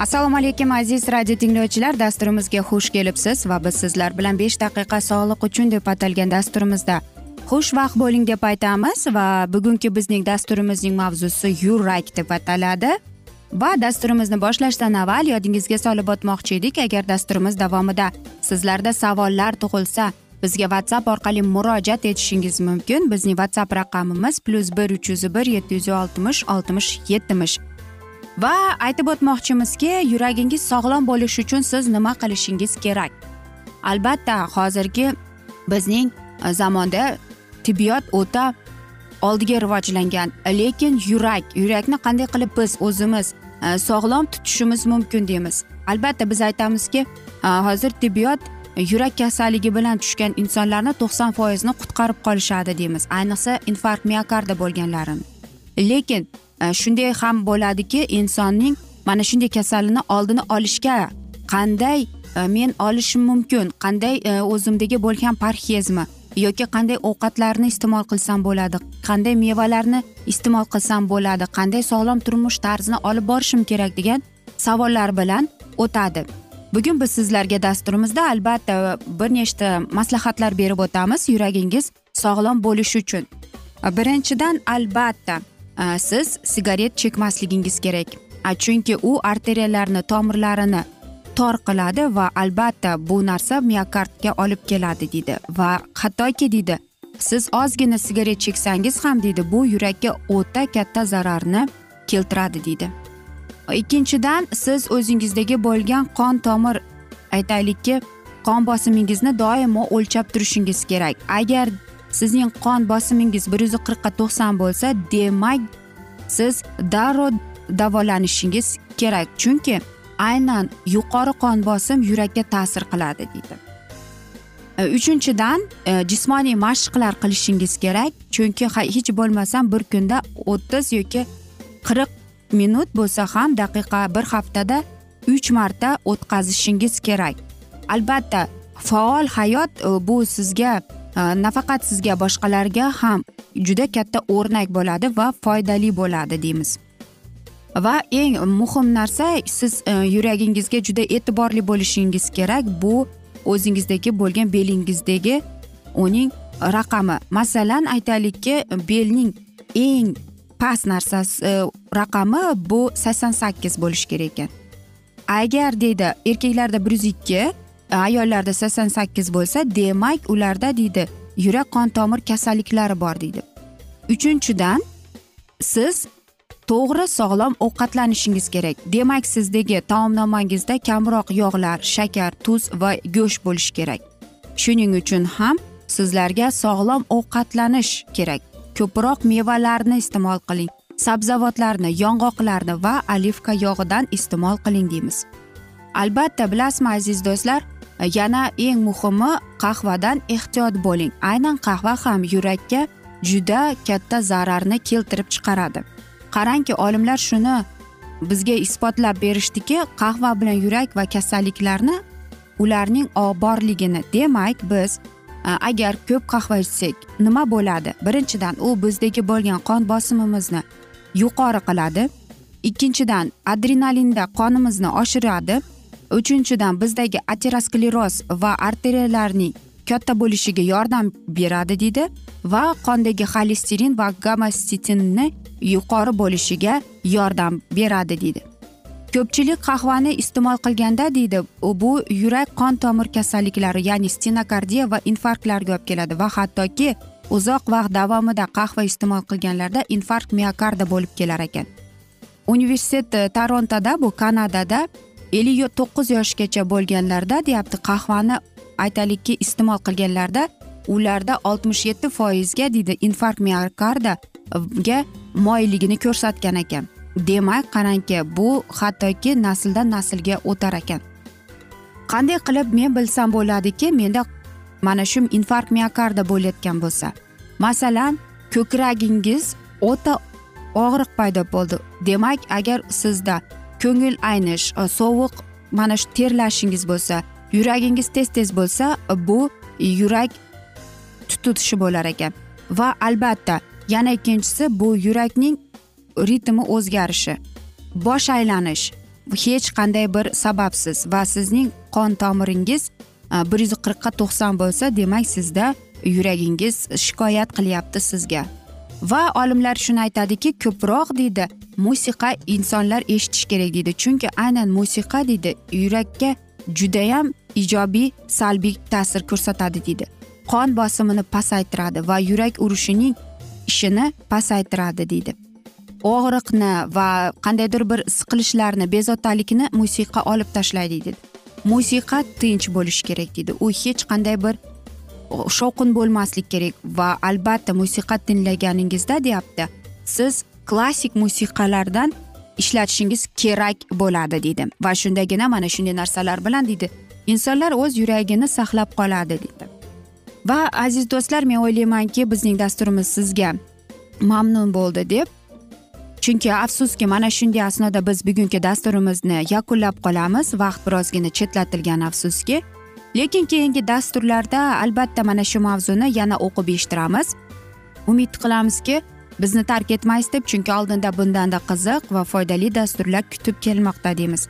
assalomu alaykum aziz radio tinglovchilar. Dasturimizga xush kelibsiz va biz sizlar bilan besh daqiqa sog'liq uchun deb atalgan dasturimizda xushvaqt bo'ling deb aytamiz va bugungi bizning dasturimizning mavzusi yurak deb ataladi. Va dasturimizni boshlashdan avval yodingizga solib o'tmoqchi edik. Agar dasturimiz davomida sizlarda savollar tug'ilsa bizga whatsapp orqali murojaat etishingiz mumkin. Bizning whatsapp raqamimiz plyus bir uch yuz bir yetti yuz oltmish oltmish yetmish. Va aytib o'tmoqchimizki yuragingiz sog'lom bo'lishi uchun siz nima qilishingiz kerak? Albatta hozirgi bizning e, zamonda tibbiyot o'ta oldiga rivojlangan. Lekin yurak yurakni qanday qilib biz o'zimiz e, sog'lom tutishimiz mumkin deymiz. Albatta biz aytamizki e, hozir tibbiyot yurak kasalligi bilan tushgan insonlarni to'qson foizini qutqarib qolishadi deymiz. Ayniqsa infarkt miokarda bo'lganlarini. Lekin Э, shunday ham bo'ladiki insonning mana shunday kasalini oldini olishga qanday e, men olishim mumkin qanday e, o'zimdagi bo'lgan parhezmi yoki qanday ovqatlarni iste'mol qilsam bo'ladi qanday mevalarni iste'mol qilsam bo'ladi qanday sog'lom turmush tarzini olib borishim kerak degan savollar bilan o'tadi. Bugun biz sizlarga dasturimizda albatta e, bir nechta maslahatlar berib o'tamiz yuragingiz sog'lom bo'lishi uchun. Birinchidan albatta Э, siz sigaret chekmasligingiz kerak. Chunki u arteriyalarni tomirlarini tor qiladi va albatta bu narsa miokardga olib keladi deydi. Va hattoki deydi siz ozgina sigaret cheksangiz ham deydi bu yurakka o'ta katta zararni keltiradi deydi. Ikkinchidan siz o'zingizdagi bo'lgan qon tomir aytaylikki qon bosimingizni doimo o'lchab turishingiz kerak. Agar sizning qon bosimingiz bir yuz qirqqa to'qson bo'lsa demak siz darrov davolanishingiz kerak. Chunki aynan yuqori qon bosim yurakka ta'sir qiladi deydi. E, uchinchidan e, jismoniy mashqlar qilishingiz kerak. Chunki hech bo'lmasam bir kunda o'ttiz yoki qirq minut bo'lsa ham daqiqa bir haftada uch marta o'tkazishingiz kerak. Albatta faol hayot e, bu sizga Э, nafaqat sizga boshqalarga ham juda katta o'rnak bo'ladi va foydali bo'ladi deymiz. Va eng muhim narsa siz e, yuragingizga juda e'tiborli bo'lishingiz kerak. Bu o'zingizdagi bo'lgan belingizdagi uning raqami. Masalan aytaylikki belning eng past narsasi e, raqami bu sakson sakkiz bo'lishi kerak ekan. Agar deydi erkaklarda bir yuz ikki ayollarda sakson sakkiz bo'lsa demak ularda deydi yurak qon tomir kasalliklari bor deydi. Uchinchidan siz to'g'ri sog'lom ovqatlanishingiz kerak. Demak sizdagi taomnomangizda kamroq yog'lar shakar tuz va go'sht bo'lishi kerak. Shuning uchun ham sizlarga sog'lom ovqatlanish kerak. Ko'proq mevalarni iste'mol qiling. Sabzavotlarni yong'oqlarni va olivka yog'idan iste'mol qiling deymiz. Albatta bilasizmi aziz do'stlar? Yana eng muhimi qahvadan ehtiyot bo'ling. Aynan qahva ham yurakka juda katta zararni keltirib chiqaradi. Qarangki olimlar shuni bizga isbotlab berishdiki qahva bilan yurak va kasalliklarni ularning borligini demak biz agar ko'p qahva ichsak nima bo'ladi? Birinchidan u bizdagi bo'lgan qon bosimimizni yuqori qiladi. Ikkinchidan adrenalinda qonimizni oshiradi. Uchinchidan bizdagi ateroskleroz va arteriyalarning katta bo'lishiga yordam beradi deydi va qondagi xolesterin va gammastitinni yuqori bo'lishiga yordam beradi deydi ko'pchilik qahvani iste'mol qilganda deydi bu yurak qon tomir kasalliklari ya'ni stenokardiya va infarktlarga olib keladi va hattoki uzoq vaqt davomida qahva iste'mol qilganlarda infarkt miokarda bo'lib kelar ekan. Universitet torontoda bu kanadada ellik to'qqiz yoshgacha bo'lganlarda deyapti qahvani aytaylikki iste'mol qilganlarda ularda oltmish yetti foizga deydi infarkt miokardaga moyilligini ko'rsatgan ekan. Demak qarangki bu hattoki nasldan naslga o'tar ekan. Qanday qilib men bilsam bo'ladiki menda mana shu infarkt miokarda bo'layotgan bo'lsa. Masalan ko'kragingiz o'ta og'riq paydo bo'ldi. Demak agar sizda ko'ngil aynish e, sovuq mana shu terlashingiz bo'lsa yuragingiz tez tez bo'lsa e, bu yurak tutishi bo'lar ekan. Va albatta yana ikkinchisi bu yurakning ritmi o'zgarishi bosh aylanish. Hech qanday bir sababsiz va sizning qon tomiringiz e, bir yuz qirqqa to'qson bo'lsa demak sizda yuragingiz shikoyat qilyapti sizga. Va olimlar shuni aytadiki ko'proq deydi musiqa insonlar eshitishi kerak deydi. Chunki aynan musiqa deydi yurakka judayam ijobiy salbiy ta'sir ko'rsatadi deydi. Qon bosimini pasaytiradi va yurak urishining ishini pasaytiradi deydi. Og'riqni va qandaydir bir siqilishlarni bezovtalikni musiqa olib tashlaydi deydi. Musiqa tinch bo'lishi kerak deydi. U hech qanday bir shovqin bo'lmaslik kerak va albatta musiqa tinglaganingizda deyapti. Siz klassik musiqalardan ishlatishingiz kerak bo'ladi deydi. Va shundagina mana shunday narsalar bilan deydi insonlar o'z yuragini saqlab qoladi deydi. Va aziz do'stlar men o'ylaymanki bizning dasturimiz sizga mamnun bo'ldi deb. Chunki afsuski mana shunday asnoda biz bugungi dasturimizni yakunlab qolamiz. Vaqt birozgina chetlatilgan afsuski lekin keyingi dasturlarda albatta mana shu mavzuni yana o'qib eshittiramiz. Umid qilamizki bizni tark etmaysiz deb chunki oldinda bundanda qiziq va foydali dasturlar kutib kelmoqda deymiz.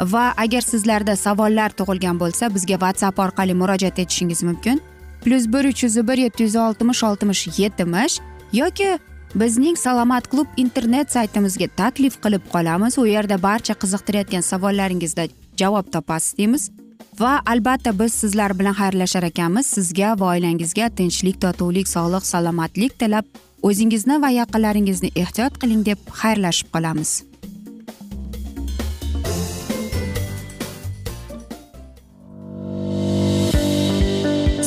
Va agar sizlarda savollar tug'ilgan bo'lsa bizga whatsapp orqali murojaat etishingiz mumkin. Plyus bir uch yuz bir yetti yuz oltmish oltmish yetmish yoki bizning salomat klub internet saytimizga taklif qilib qolamiz. U yerda barcha qiziqtirayotgan savollaringizda javob topasiz deymiz. Va albatta biz sizlar bilan xayrlashar ekanmiz. Sizga va oilangizga tinchlik totuvlik sog'lik salomatlik tilab o'zingizni va yaqinlaringizni ehtiyot qiling deb xayrlashib qolamiz.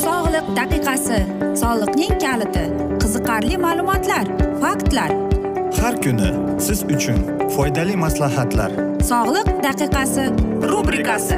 Sog'liq daqiqasi soliqning kaliti qiziqarli ma'lumotlar faktlar. Har kuni siz uchun foydali maslahatlar. Sog'liq daqiqasi rubrikasi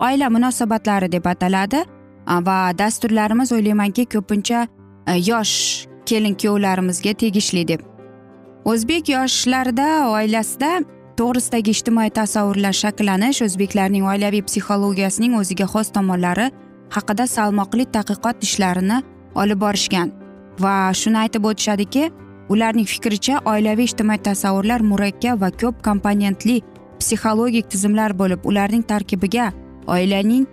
oila munosabatlari deb ataladi. Va dasturlarimiz o'ylaymanki ko'pincha e, yosh kelin kuyovlarimizga tegishli deb. O'zbek yoshlarida oilasida to'g'risidagi ijtimoiy tasavvurlar shakllanish o'zbeklarning oilaviy psixologiyasining o'ziga xos tomonlari haqida salmoqli tadqiqot ishlarini olib borishgan. Va shuni aytib o'tishadiki ularning fikricha oilaviy ijtimoiy tasavvurlar murakkab va ko'p komponentli psixologik tizimlar bo'lib ularning tarkibiga oilaning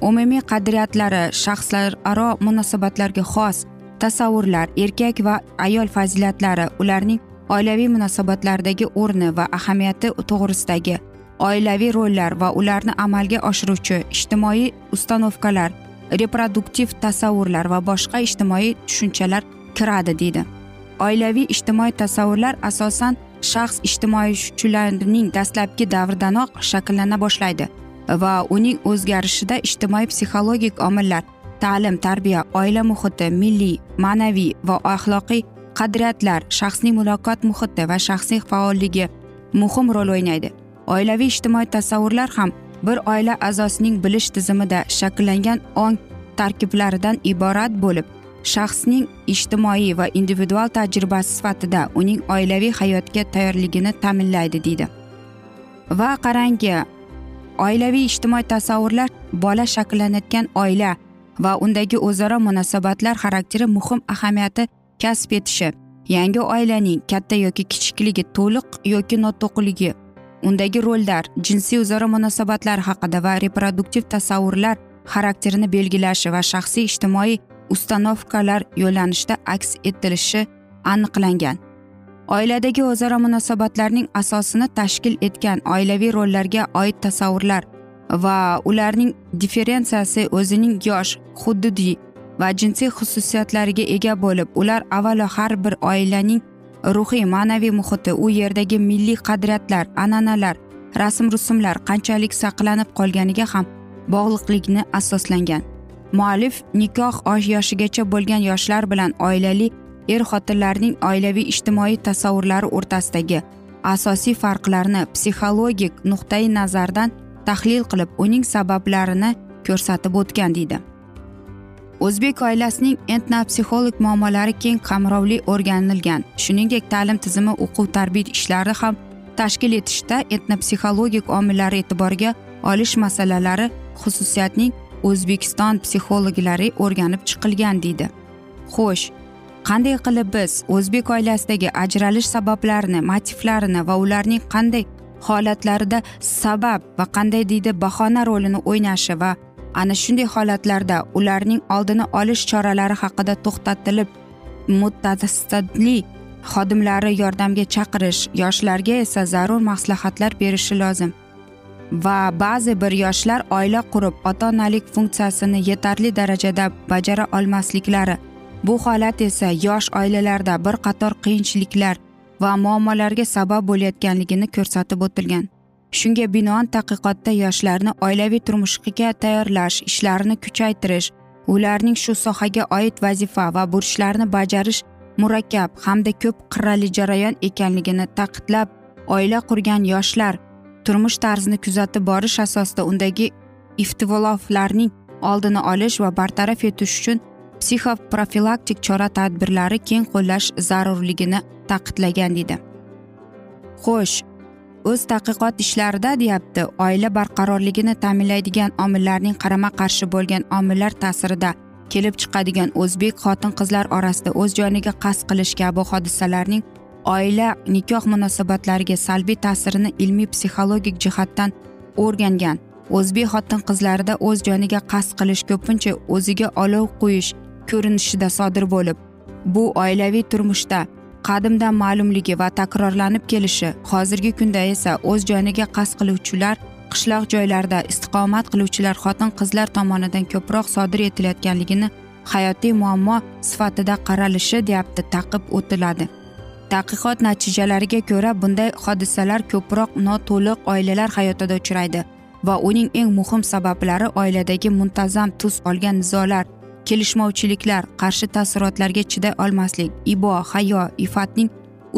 umumiy qadriyatlari shaxslararo munosabatlarga xos tasavvurlar erkak va ayol fazilatlari ularning oilaviy munosabatlardagi o'rni va ahamiyati to'g'risidagi oilaviy rollar va ularni amalga oshiruvchi ijtimoiy ustanovkalar reproduktiv tasavvurlar va boshqa ijtimoiy tushunchalar kiradi deydi. Oilaviy ijtimoiy tasavvurlar asosan shaxs ijtimoiychularining dastlabki davridanoq shakllana boshlaydi. Va uning o'zgarishida ijtimoiy psixologik omillar ta'lim tarbiya oila muhiti milliy ma'naviy va axloqiy qadriyatlar shaxsning muloqot muhiti va shaxsiy faolligi muhim rol o'ynaydi. Oilaviy ijtimoiy tasavvurlar ham bir oila a'zosining bilish tizimida shakllangan ong tarkiblaridan iborat bo'lib shaxsning ijtimoiy va individual tajribasi sifatida uning oilaviy hayotga tayyorligini ta'minlaydi deydi. Va qarangki oilaviy ijtimoiy tasavvurlar bola shakllanayotgan oila va undagi o'zaro munosabatlar xarakteri muhim ahamiyati kasb etishi. Yangi oilaning katta yoki kichikligi to'liq yoki noto'qligi undagi rollar jinsiy o'zaro munosabatlar haqida va reproduktiv tasavvurlar xarakterini belgilashi va shaxsiy ijtimoiy ustanovkalar yo'llanishda aks etilishi aniqlangan. Oiladagi o'zaro munosabatlarning asosini tashkil etgan oilaviy rollarga oid tasavvurlar va ularning differensiyasi o'zining yosh hududiy va jinsiy xususiyatlariga ega bo'lib ular avvalo har bir oilaning ruhiy ma'naviy muhiti u yerdagi milliy qadriyatlar an'analar rasm rusumlar qanchalik saqlanib qolganiga ham bog'liqlikni asoslangan. Muallif nikoh yoshigacha bo'lgan yoshlar bilan oilali er xotinlarning oilaviy ijtimoiy tasavvurlari o'rtasidagi asosiy farqlarni psixologik nuqtai nazardan tahlil qilib uning sabablarini ko'rsatib o'tgan deydi. O'zbek oilasining etnopsixolog muammolari keng qamrovli o'rganilgan. Shuningdek ta'lim tizimi o'quv tarbiya ishlari ham tashkil etishda etnopsixologik omillar e'tiborga olish masalalari xususiyatning o'zbekiston psixologlari o'rganib chiqilgan deydi. Xo'sh qanday qilib biz o'zbek oilasidagi ajralish sabablarini motivlarini va ularning qanday holatlarida sabab va qanday deydi bahona rolini o'ynashi va ana shunday holatlarda ularning oldini olish choralari haqida to'xtatilib mutasaddi xodimlari yordamga chaqirish yoshlarga esa zarur maslahatlar berishi lozim. Va ba'zi bir yoshlar oila qurib ota onalik funksiyasini yetarli darajada bajara olmasliklari bu holat esa yosh oilalarda bir qator qiyinchiliklar va muammolarga sabab bo'layotganligini ko'rsatib o'tilgan. Shunga binoan tadqiqotda yoshlarni oilaviy turmushga tayyorlash ishlarini kuchaytirish ularning shu sohaga oid vazifa va burchlarini bajarish murakkab hamda ko'p qirrali jarayon ekanligini ta'kidlab oila qurgan yoshlar turmush tarzini kuzatib borish asosida undagi iftivoloflarning oldini olish va bartaraf etish uchun psixoprofilaktik chora tadbirlari keng qo'llash zarurligini ta'kidlagan deydi xo'sh o'z tadqiqot ishlarida deyapti oila barqarorligini ta'minlaydigan omillarning qarama qarshi bo'lgan omillar ta'sirida kelib chiqadigan o'zbek xotin qizlar orasida o'z joniga qasd qilish kabi hodisalarning oila nikoh munosabatlariga salbiy ta'sirini ilmiy psixologik jihatdan o'rgangan o'zbek xotin qizlarida o'z joniga qasd qilish ko'pincha o'ziga olov qo'yish ko'rinishida sodir bo'lib bu oilaviy turmushda qadimdan ma'lumligi va takrorlanib kelishi hozirgi kunda esa o'z joniga qasd qiluvchilar qishloq joylarda istiqomat qiluvchilar xotin qizlar tomonidan ko'proq sodir etilayotganligini hayotiy muammo sifatida qaralishi deyapti taqib o'tiladi. Tadqiqot natijalariga ko'ra bunday hodisalar ko'proq noto'liq oilalar hayotida uchraydi va uning eng muhim sabablari oiladagi muntazam tus olgan nizolar kelishmovchiliklar qarshi taassurotlarga chiday olmaslik ibo hayo ifatning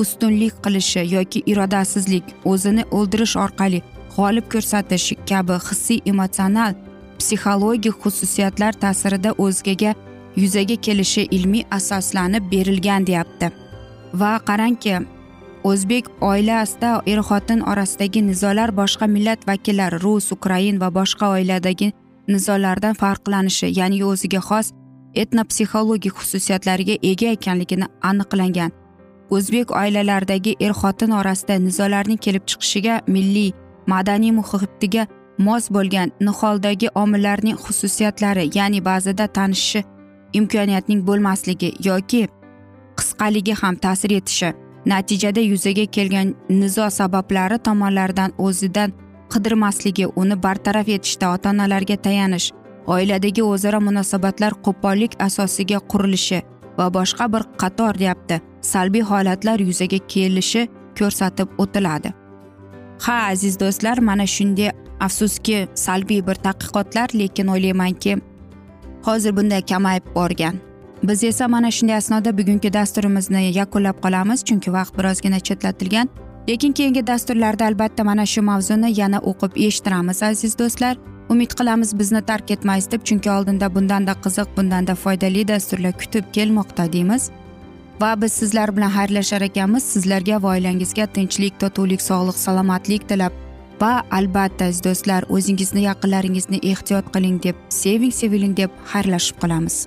ustunlik qilishi yoki irodasizlik o'zini o'ldirish orqali g'olib ko'rsatish kabi hissiy emotsional psixologik xususiyatlar ta'sirida o'zgaga yuzaga kelishi ilmiy asoslanib berilgan deyapti. Va qarangki o'zbek oilasida er xotin orasidagi nizolar boshqa millat vakillari rus ukrain va boshqa oiladagi nizolardan farqlanishi ya'ni o'ziga xos etnopsixologik xususiyatlariga ega ekanligini aniqlangan. O'zbek oilalaridagi er xotin orasida nizolarning kelib chiqishiga milliy madaniy muhitiga mos bo'lgan niholdagi omillarning xususiyatlari ya'ni ba'zida tanishishi imkoniyatning bo'lmasligi yoki qisqaligi ham ta'sir etishi natijada yuzaga kelgan nizo sabablari tomonlaridan o'zidan qidirmasligi uni bartaraf etishda ota onalarga tayanish oiladagi o'zaro munosabatlar qo'pollik asosiga qurilishi va boshqa bir qator deyapti salbiy holatlar yuzaga kelishi ko'rsatib o'tiladi. Ha aziz do'stlar mana shunday afsuski salbiy bir tadqiqotlar lekin o'ylaymanki hozir bunday kamayib borgan. Biz esa mana shunday asnoda bugungi dasturimizni yakunlab qolamiz chunki vaqt birozgina chetlatilgan. Lekin keyingi dasturlarda albatta mana shu mavzuni yana o'qib eshittiramiz aziz do'stlar. Umid qilamiz bizni tark etmaysiz deb chunki oldinda bundanda qiziq bundanda foydali dasturlar kutib kelmoqda deymiz. Va biz sizlar bilan xayrlashar ekanmiz. Sizlarga va oilangizga tinchlik totuvlik sog'lik salomatlik tilab. Va albatta aziz do'stlar o'zingizni yaqinlaringizni ehtiyot qiling deb seving seviling deb xayrlashib qolamiz.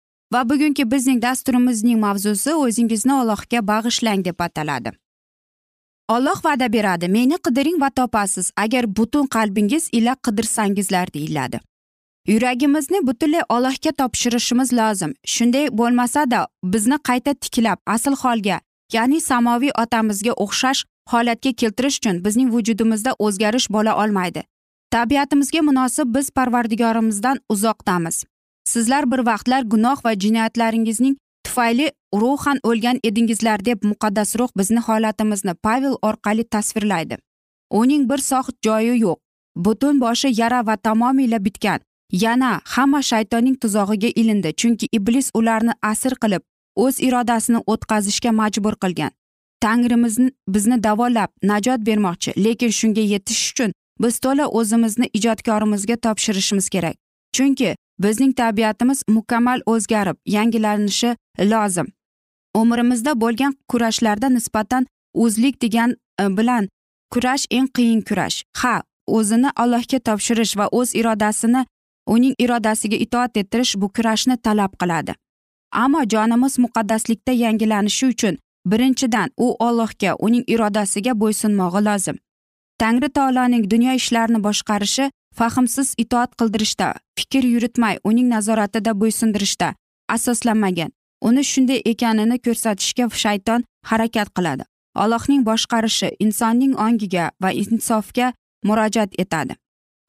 Va bugungi bizning dasturimizning mavzusi o'zingizni ollohga bag'ishlang deb ataladi. Olloh va'da beradi meni qidiring va topasiz. Agar butun qalbingiz ila qidirsangizlar deyiladi. Yuragimizni butunlay ollohga topshirishimiz lozim. Shunday bo'lmasada bizni qayta tiklab asl holga ya'ni samoviy otamizga o'xshash holatga keltirish uchun bizning vujudimizda o'zgarish bo'la olmaydi. Tabiatimizga munosib biz parvardigorimizdan uzoqdamiz. Sizlar bir vaqtlar gunoh va jinoyatlaringizning tufayli ruhan o'lgan edingizlar deb muqaddas ruh bizni holatimizni pavel orqali tasvirlaydi. Uning bir sohit joyi yo'q. Butun boshi yara va tamomila bitgan. Yana hamma shaytonning tuzog'iga ilindi chunki iblis ularni asir qilib o'z irodasini o'tkazishga majbur qilgan. Tangrimiz bizni davolab najot bermoqchi lekin shunga yetish uchun biz to'la o'zimizni ijodkorimizga topshirishimiz kerak. Chunki bizning tabiatimiz mukammal o'zgarib yangilanishi lozim. Umrimizda bo'lgan kurashlarda nisbatan o'zlik degan e, bilan kurash eng qiyin kurash. Ha o'zini allohga topshirish va o'z irodasini uning irodasiga itoat ettirish bu kurashni talab qiladi. Ammo jonimiz muqaddaslikda yangilanishi uchun birinchidan u ollohga uning irodasiga bo'ysunmog'i lozim. Tangri taoloning dunyo ishlarini boshqarishi fahmsiz itoat qildirishda fikr yuritmay uning nazoratida bo'ysundirishda asoslanmagan. Uni shunday ekanini ko'rsatishga shayton harakat qiladi. Allohning boshqarishi insonning ongiga va insofga murojaat etadi.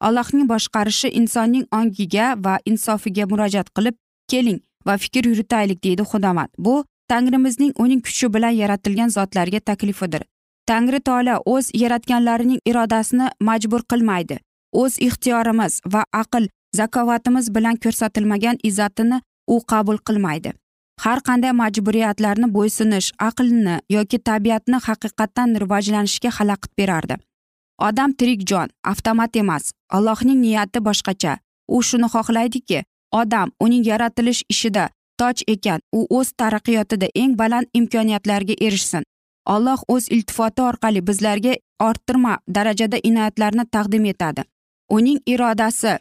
Allohning boshqarishi insonning ongiga va insofiga murojaat qilib keling va fikr yuritaylik deydi xudomat. Bu tangrimizning uning kuchi bilan yaratilgan zotlarga taklifidir. Tangri tola o'z yaratganlarining irodasini majbur qilmaydi. O'z ixtiyorimiz va aql zakovatimiz bilan ko'rsatilmagan izzatini u qabul qilmaydi. Har qanday majburiyatlarni bo'ysunish aqlni yoki tabiatni haqiqatdan rivojlanishga xalaqit berardi. Odam tirik jon avtomat emas allohning niyati boshqacha. U shuni xohlaydiki odam uning yaratilish ishida toj ekan u o'z taraqqiyotida eng baland imkoniyatlarga erishsin. Alloh o'z iltifoti orqali bizlarga orttirma darajada inoyatlarni taqdim etadi. Uning irodasi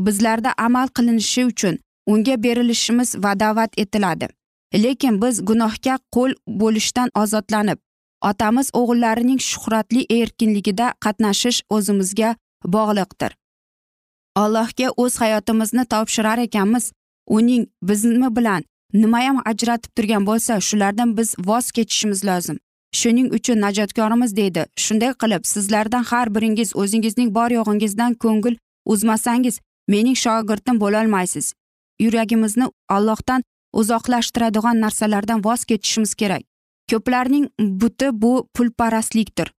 bizlarda amal qilinishi uchun unga berilishimiz vadovat etiladi. Lekin biz gunohga qo'l bo'lishdan ozodlanib otamiz o'g'illarining shuhratli erkinligida qatnashish o'zimizga bog'liqdir. Allohga o'z hayotimizni topshirar ekanmiz uning bizni bilan nimayam ajratib turgan bo'lsa shulardan biz voz kechishimiz lozim. Shuning uchun najotkorimiz deydi shunday qilib sizlardan har biringiz o'zingizning bor yo'g'ingizdan ko'ngil uzmasangiz mening shogirdim bo'lolmaysiz. Yuragimizni allohdan uzoqlashtiradigan narsalardan voz kechishimiz kerak. Ko'plarning buti bu pulparastlikdir.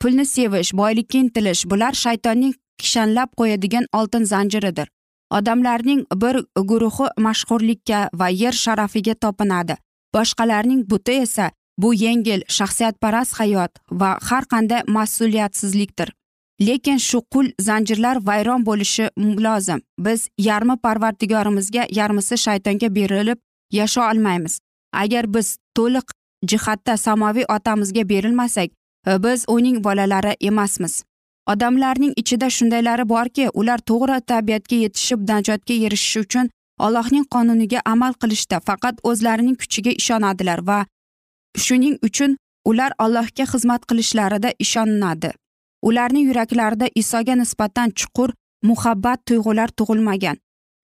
Pulni sevish boylikka intilish bular shaytonning kishanlab qo'yadigan oltin zanjiridir. Odamlarning bir guruhi mashhurlikka va yer sharafiga topinadi. Boshqalarning buti esa bu yengil shaxsiyatparast hayot va har qanday mas'uliyatsizlikdir. Lekin shu qul zanjirlar vayron bo'lishi lozim. Biz yarmi parvardigorimizga yarmisi shaytonga berilib yasha olmaymiz. Agar biz to'liq jihatda samoviy otamizga berilmasak e, biz uning bolalari emasmiz. Odamlarning ichida shundaylari borki ular to'g'ri tabiatga yetishib najotga erishish uchun allohning qonuniga amal qilishda faqat o'zlarining kuchiga ishonadilar va shuning uchun ular allohga xizmat qilishlarida ishonadi. Ularning yuraklarida isoga nisbatan chuqur muhabbat tuyg'ular tug'ilmagan.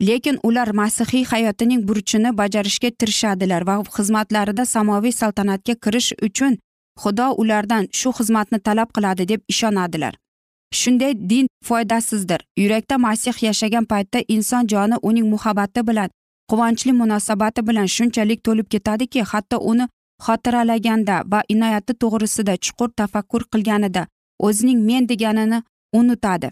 Lekin ular masihiy hayotining burchini bajarishga tirishadilar va xizmatlarida samoviy saltanatga kirish uchun xudo ulardan shu xizmatni talab qiladi deb ishonadilar. Shunday din foydasizdir. Yurakda masih yashagan paytda inson joni uning muhabbati bilan quvonchli munosabati bilan shunchalik to'lib ketadiki hatto uni xotiralaganda va inoyati to'g'risida chuqur tafakkur qilganida o'zining men deganini unutadi.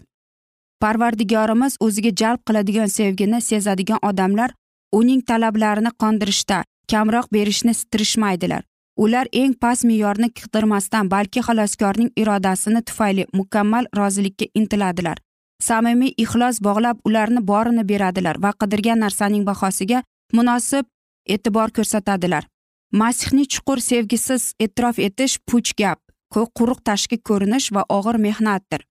Parvardigorimiz o'ziga jalb qiladigan sevgini sezadigan odamlar uning talablarini qondirishda kamroq berishni tirishmaydilar. Ular eng past me'yorni qidirmasdan balki xaloskorning irodasini tufayli mukammal rozilikka intiladilar. Samimiy ixlos bog'lab ularni borini beradilar va qidirgan narsaning bahosiga munosib e'tibor ko'rsatadilar. Masihni chuqur sevgisiz e'tirof etish puch gap. Quruq tashqi ko'rinish va og'ir mehnatdir.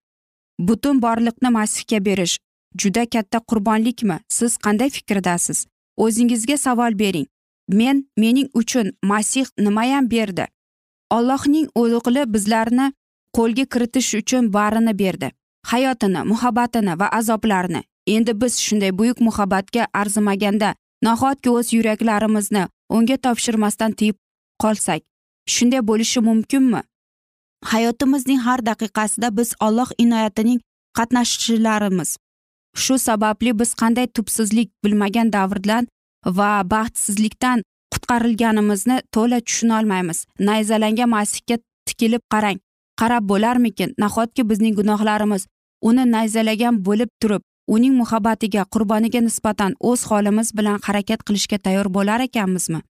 Butun borliqni masihga berish juda katta qurbonlikmi? Siz qanday fikrdasiz? O'zingizga savol bering. Men mening uchun masih nimayam berdi. Ollohning o'g'li bizlarni qo'lga kiritish uchun barini berdi. Hayotini muhabbatini va azoblarini endi biz shunday buyuk muhabbatga arzimaganda nahotki o'z yuraklarimizni unga topshirmasdan tiyib qolsak shunday bo'lishi mumkinmi? Hayotimizning har daqiqasida biz olloh inoyatining qatnashchilarimiz shu sababli biz qanday tubsizlik bilmagan davrdan va baxtsizlikdan qutqarilganimizni to'la tushunolmaymiz nayzalangan masihga tikilib qarang. Qarab bo'larmikin? Nahotki bizning gunohlarimiz uni nayzalagan bo'lib turib uning muhabbatiga qurboniga nisbatan o'z holimiz bilan harakat qilishga tayyor bo'lar ekanmizmi?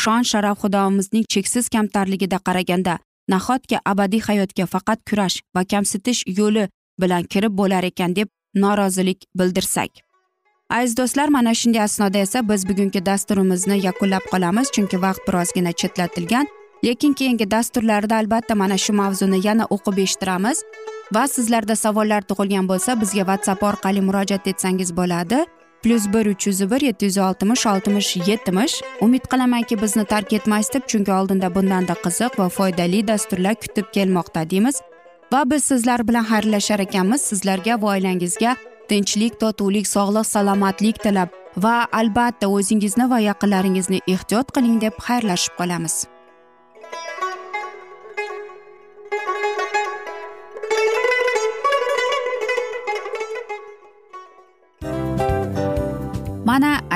Shon sharaf xudomizning cheksiz kamtarligida qaraganda nahotki abadiy hayotga faqat kurash va kamsitish yo'li bilan kirib bo'lar ekan deb norozilik bildirsak. Aziz do'stlar mana shunday asnoda esa biz bugungi dasturimizni yakunlab qolamiz chunki vaqt birozgina chetlatilgan. Lekin keyingi dasturlarda albatta mana shu mavzuni yana o'qib eshittiramiz va sizlarda savollar tug'ilgan bo'lsa bizga whatsapp orqali murojaat etsangiz bo'ladi. Plyus bir uch yuz bir yetti yuz oltmish oltmish yetmish umid qilamanki bizni tark etmaysiz deb chunki oldinda bundanda qiziq va foydali dasturlar kutib kelmoqda deymiz va biz sizlar bilan xayrlashar ekanmiz sizlarga va oilangizga tinchlik totuvlik sog'lik salomatlik tilab. Va albatta o'zingizni va yaqinlaringizni ehtiyot qiling deb xayrlashib qolamiz.